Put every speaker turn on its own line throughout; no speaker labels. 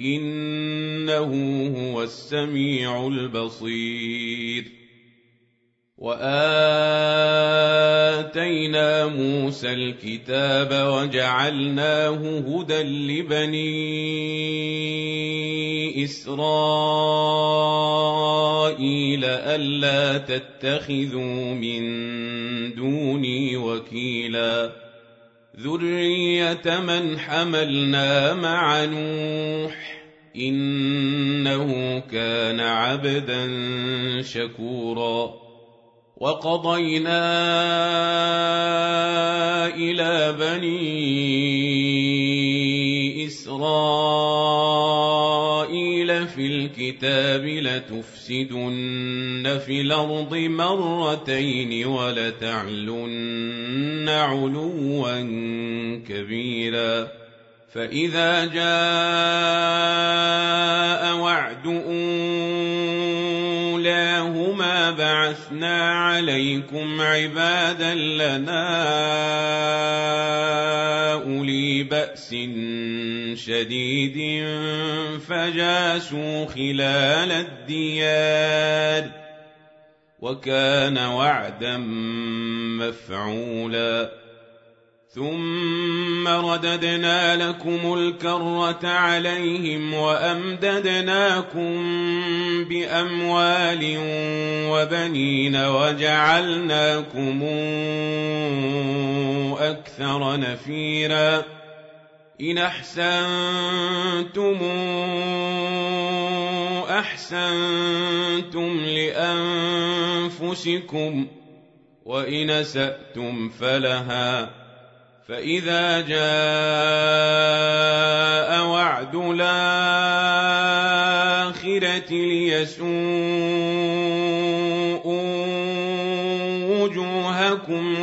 إنه هو السميع البصير. وآتينا موسى الكتاب وجعلناه هدى لبني إسرائيل ألا تتخذوا من دوني وكيلا. ذريه من حملنا مع نوح انه كان عبدا شكورا وقضينا إلى بني في الكتاب لتفسدن في الأرض مرتين ولتعلن علوا كبيرا فاذا جاء وعد اولاهما بعثنا عليكم عبادا لنا اولي باس شديد فجاسوا خلال الديار وكان وعدا مفعولا. ثم رددنا لكم الكرة عليهم وأمددناكم بأموال وبنين وجعلناكم أكثر نفيرا. إن أحسنتم أحسنتم لأنفسكم وإن أسأتم فلها فإذا جاء وعد الآخرة ليسوءوا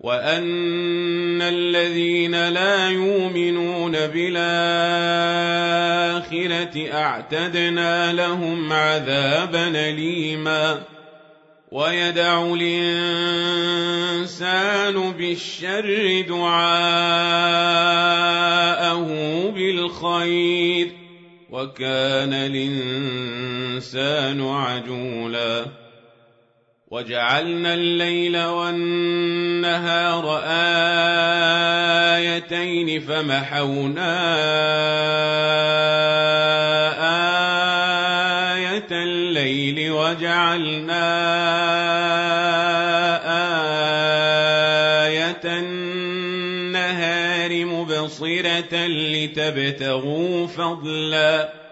وان الذين لا يؤمنون بالاخره اعتدنا لهم عذابا اليما ويدع الانسان بالشر دعاءه بالخير وكان الانسان عجولا وجعلنا الليل والنهار آيتين فمحونا آية الليل وجعلنا آية النهار مبصرة لتبتغوا فضلاً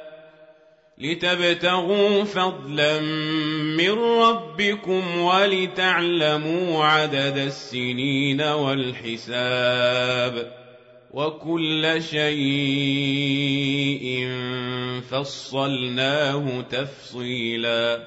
لتبتغوا فضلا من ربكم ولتعلموا عدد السنين والحساب وكل شيء فصلناه تفصيلا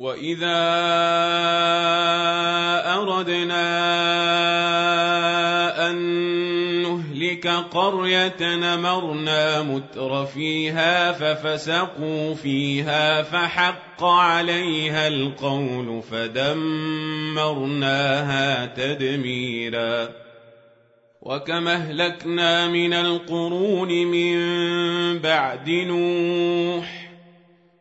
واذا اردنا ان نهلك قريه نمرنا متر فيها ففسقوا فيها فحق عليها القول فدمرناها تدميرا وكم اهلكنا من القرون من بعد نوح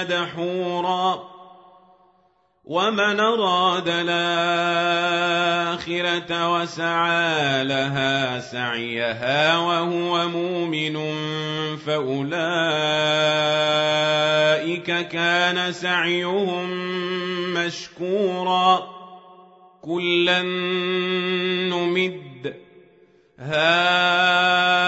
مدحورا ومن أراد الآخرة وسعى لها سعيها وهو مؤمن فأولئك كان سعيهم مشكورا كلا نمد هؤلاء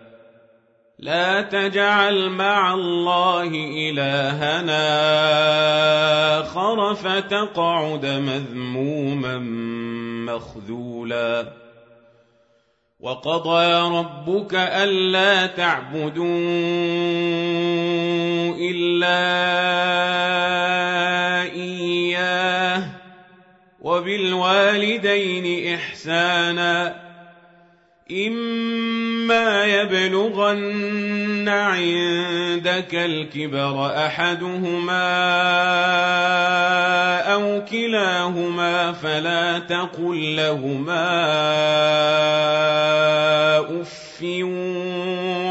لا تجعل مع الله إلهنا آخر فتقعد مذموما مخذولا. وقضى ربك ألا تعبدوا إلا إياه وبالوالدين إحسانا. إما يبلغن عندك الكبر أحدهما أو كلاهما فلا تقل لهما أف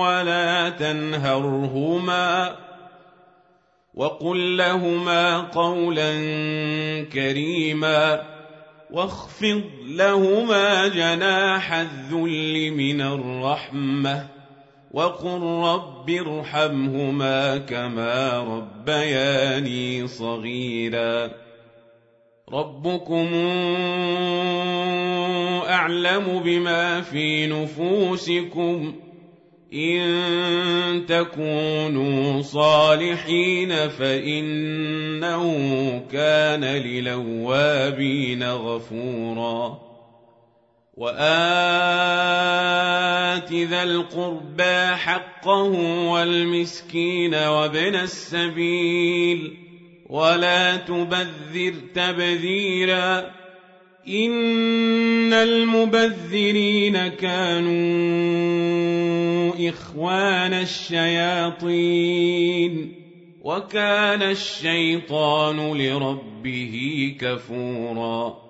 ولا تنهرهما وقل لهما قولا كريما واخفض لهما جناح الذل من الرحمة وقل رب ارحمهما كما ربياني صغيرا. ربكم أعلم بما في نفوسكم ان تكونوا صالحين فانه كان للوابين غفورا وات ذا القربى حقه والمسكين وابن السبيل ولا تبذر تبذيرا ان المبذرين كانوا اخوان الشياطين وكان الشيطان لربه كفورا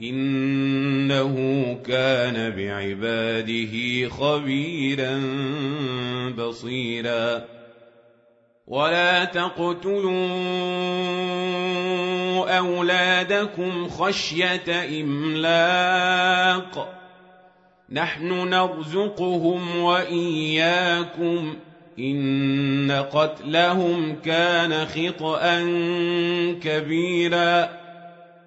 إنه كان بعباده خبيرا بصيرا. ولا تقتلوا أولادكم خشية إملاق. نحن نرزقهم وإياكم. إن قتلهم كان خطأ كبيراً.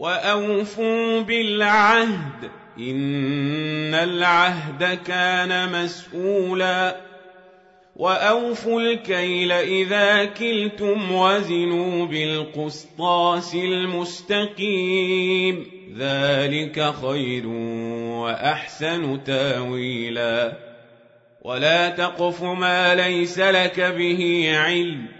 واوفوا بالعهد ان العهد كان مسؤولا واوفوا الكيل اذا كلتم وزنوا بالقسطاس المستقيم ذلك خير واحسن تاويلا ولا تقف ما ليس لك به علم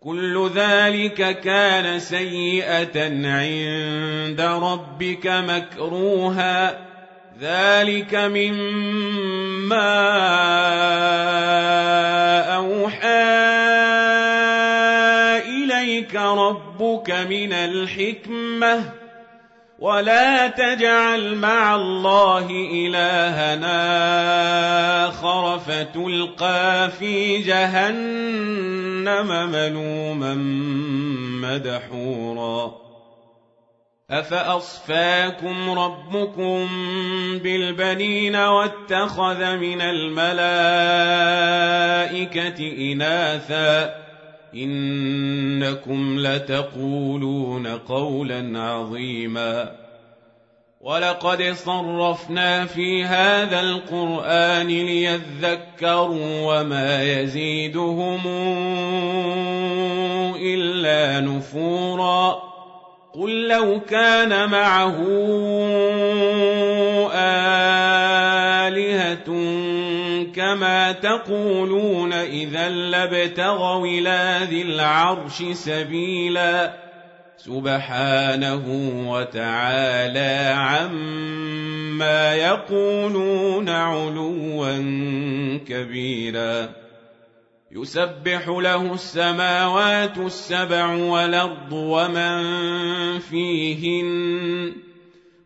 كل ذلك كان سيئة عند ربك مكروها. ذلك مما أوحى إليك ربك من الحكمة. ولا تجعل مع الله إلهنا آخر فتلقى في جهنم ملوما مدحورا أفأصفاكم ربكم بالبنين واتخذ من الملائكة إناثا إنكم لتقولون قولا عظيما. ولقد صرفنا في هذا القرآن ليذكروا وما يزيدهم إلا نفورا. قل لو كان معه آلهة كما تقولون إذا لابتغوا إلى ذي العرش سبيلا سبحانه وتعالى عما يقولون علوا كبيرا يسبح له السماوات السبع والأرض ومن فيهن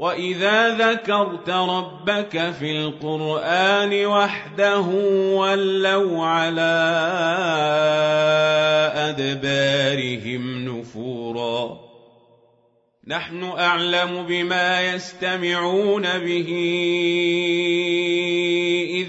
وإذا ذكرت ربك في القرآن وحده ولوا على أدبارهم نفورا نحن أعلم بما يستمعون به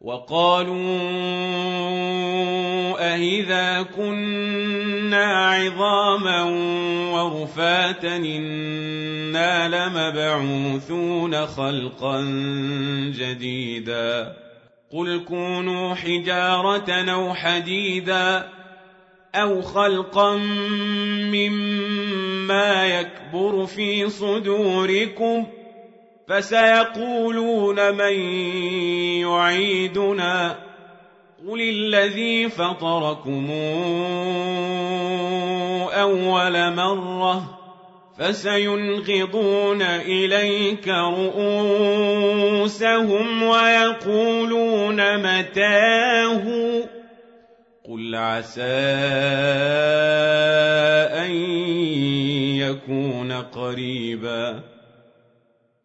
وقالوا أهذا كنا عظاما ورفاتا إنا لمبعوثون خلقا جديدا قل كونوا حجارة أو حديدا أو خلقا مما يكبر في صدوركم ۖ فسيقولون من يعيدنا قل الذي فطركم أول مرة فسينغضون إليك رؤوسهم ويقولون متاه قل عسى أن يكون قريبا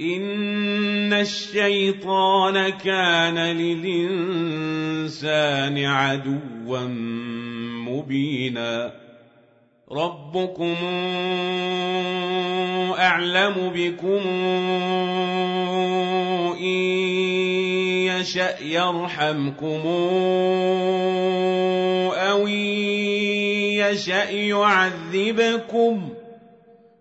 إن الشيطان كان للإنسان عدوا مبينا ربكم أعلم بكم إن يشأ يرحمكم أو إن يشأ يعذبكم ۖ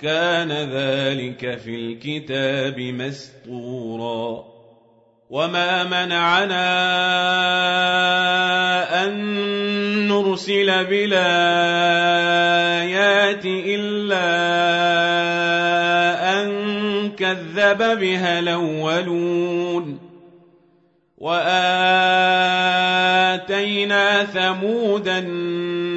كان ذلك في الكتاب مسطورا وما منعنا أن نرسل بالآيات إلا أن كذب بها الأولون. وآتينا ثمود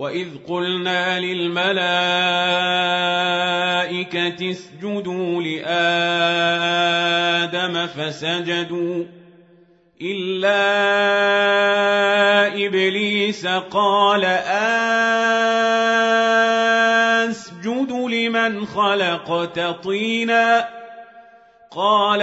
وإذ قلنا للملائكة اسجدوا لآدم فسجدوا إلا إبليس قال أسجد لمن خلقت طينا قال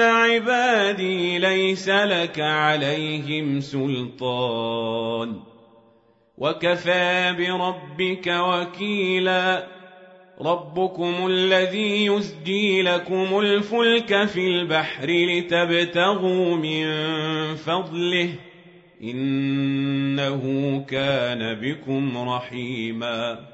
عبادي ليس لك عليهم سلطان وكفى بربك وكيلا ربكم الذي يسجي لكم الفلك في البحر لتبتغوا من فضله إنه كان بكم رحيما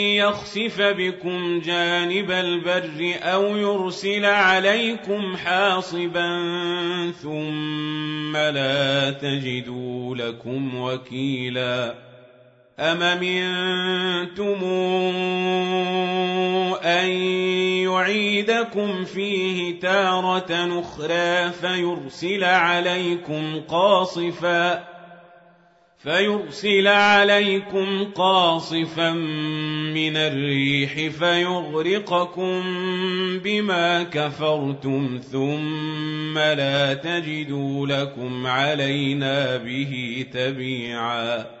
يخسف بكم جانب البر أو يرسل عليكم حاصبا ثم لا تجدوا لكم وكيلا أم منتم أن يعيدكم فيه تارة أخرى فيرسل عليكم قاصفاً فيرسل عليكم قاصفا من الريح فيغرقكم بما كفرتم ثم لا تجدوا لكم علينا به تبيعا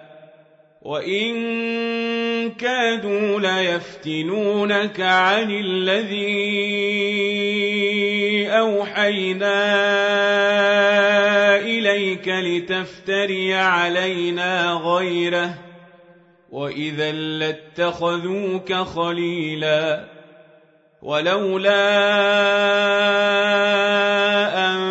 وإن كادوا ليفتنونك عن الذي أوحينا إليك لتفتري علينا غيره وإذا لاتخذوك خليلا ولولا أن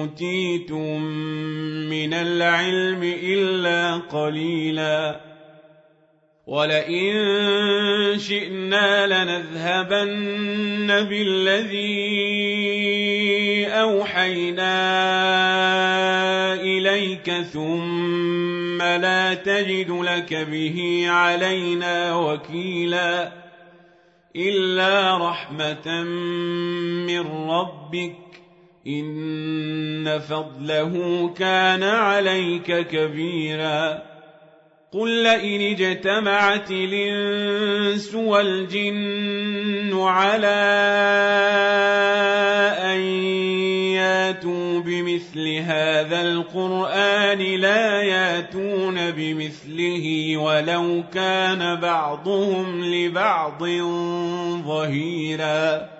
أوتيتم من العلم إلا قليلا. ولئن شئنا لنذهبن بالذي أوحينا إليك ثم لا تجد لك به علينا وكيلا. إلا رحمة من ربك. ان فضله كان عليك كبيرا قل لئن اجتمعت الانس والجن على ان ياتوا بمثل هذا القران لا ياتون بمثله ولو كان بعضهم لبعض ظهيرا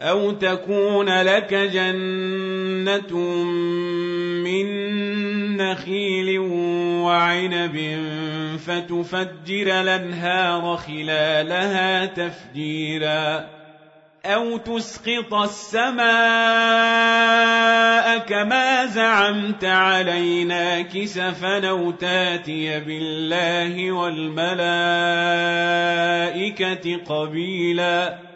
أو تكون لك جنة من نخيل وعنب فتفجر الأنهار خلالها تفجيرا أو تسقط السماء كما زعمت علينا كسفا أو تاتي بالله والملائكة قبيلاً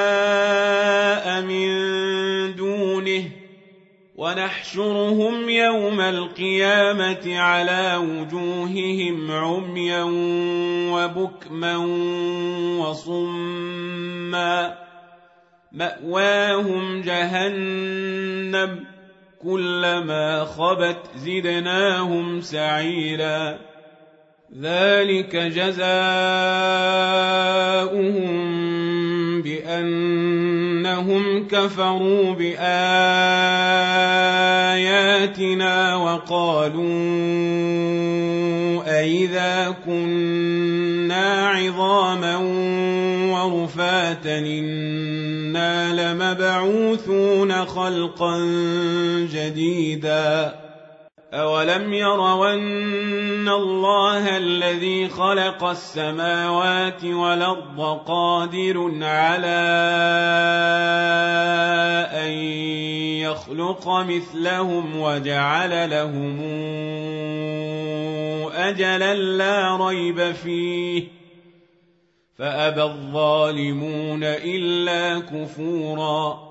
ونحشرهم يوم القيامة على وجوههم عميا وبكما وصما مأواهم جهنم كلما خبت زدناهم سعيرا ذلك جزاؤهم بأنهم كفروا بآياتنا وقالوا أئذا كنا عظاما ورفاتا إنا لمبعوثون خلقا جديدا أولم يروا أن الله الذي خلق السماوات والأرض قادر على أن يخلق مثلهم وجعل لهم أجلا لا ريب فيه فأبى الظالمون إلا كفوراً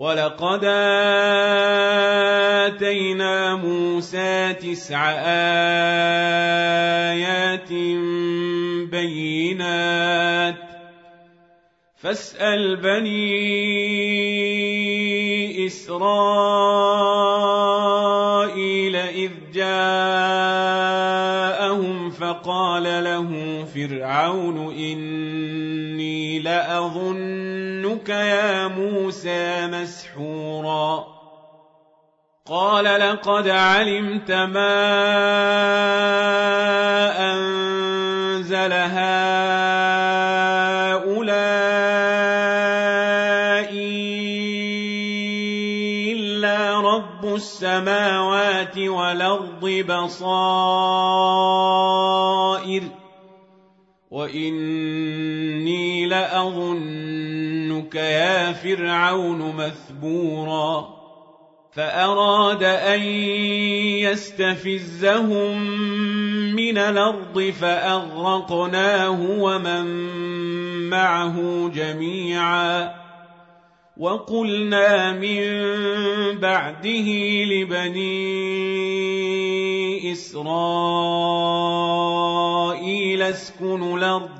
ولقد آتينا موسى تسع آيات بينات فاسأل بني إسرائيل إذ جاءهم فقال له فرعون إني لأظنك يا موسى مسحورا. قال لقد علمت ما أنزل هؤلاء إلا رب السماوات والأرض بصائر. وإني لأظنك يا فرعون مثبورا فأراد أن يستفزهم من الأرض فأغرقناه ومن معه جميعا وقلنا من بعده لبني إسرائيل اسكنوا الأرض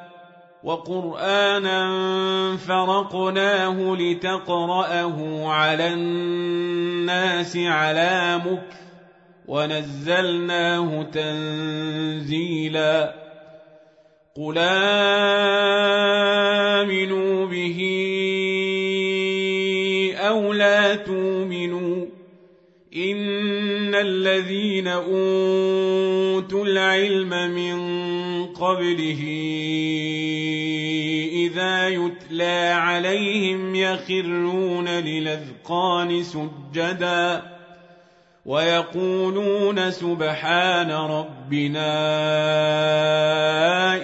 وقرآنا فرقناه لتقرأه على الناس على مكث ونزلناه تنزيلا قل آمنوا به أو لا تؤمنوا إن الذين أوتوا العلم من قبله إذا يتلى عليهم يخرون للأذقان سجدا ويقولون سبحان ربنا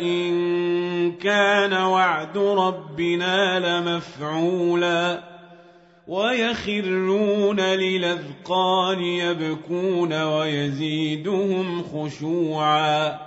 إن كان وعد ربنا لمفعولا ويخرون للأذقان يبكون ويزيدهم خشوعا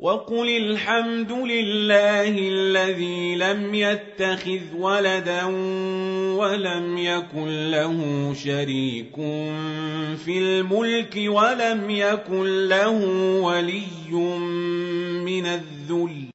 وقل الحمد لله الذي لم يتخذ ولدا ولم يكن له شريك في الملك ولم يكن له ولي من الذل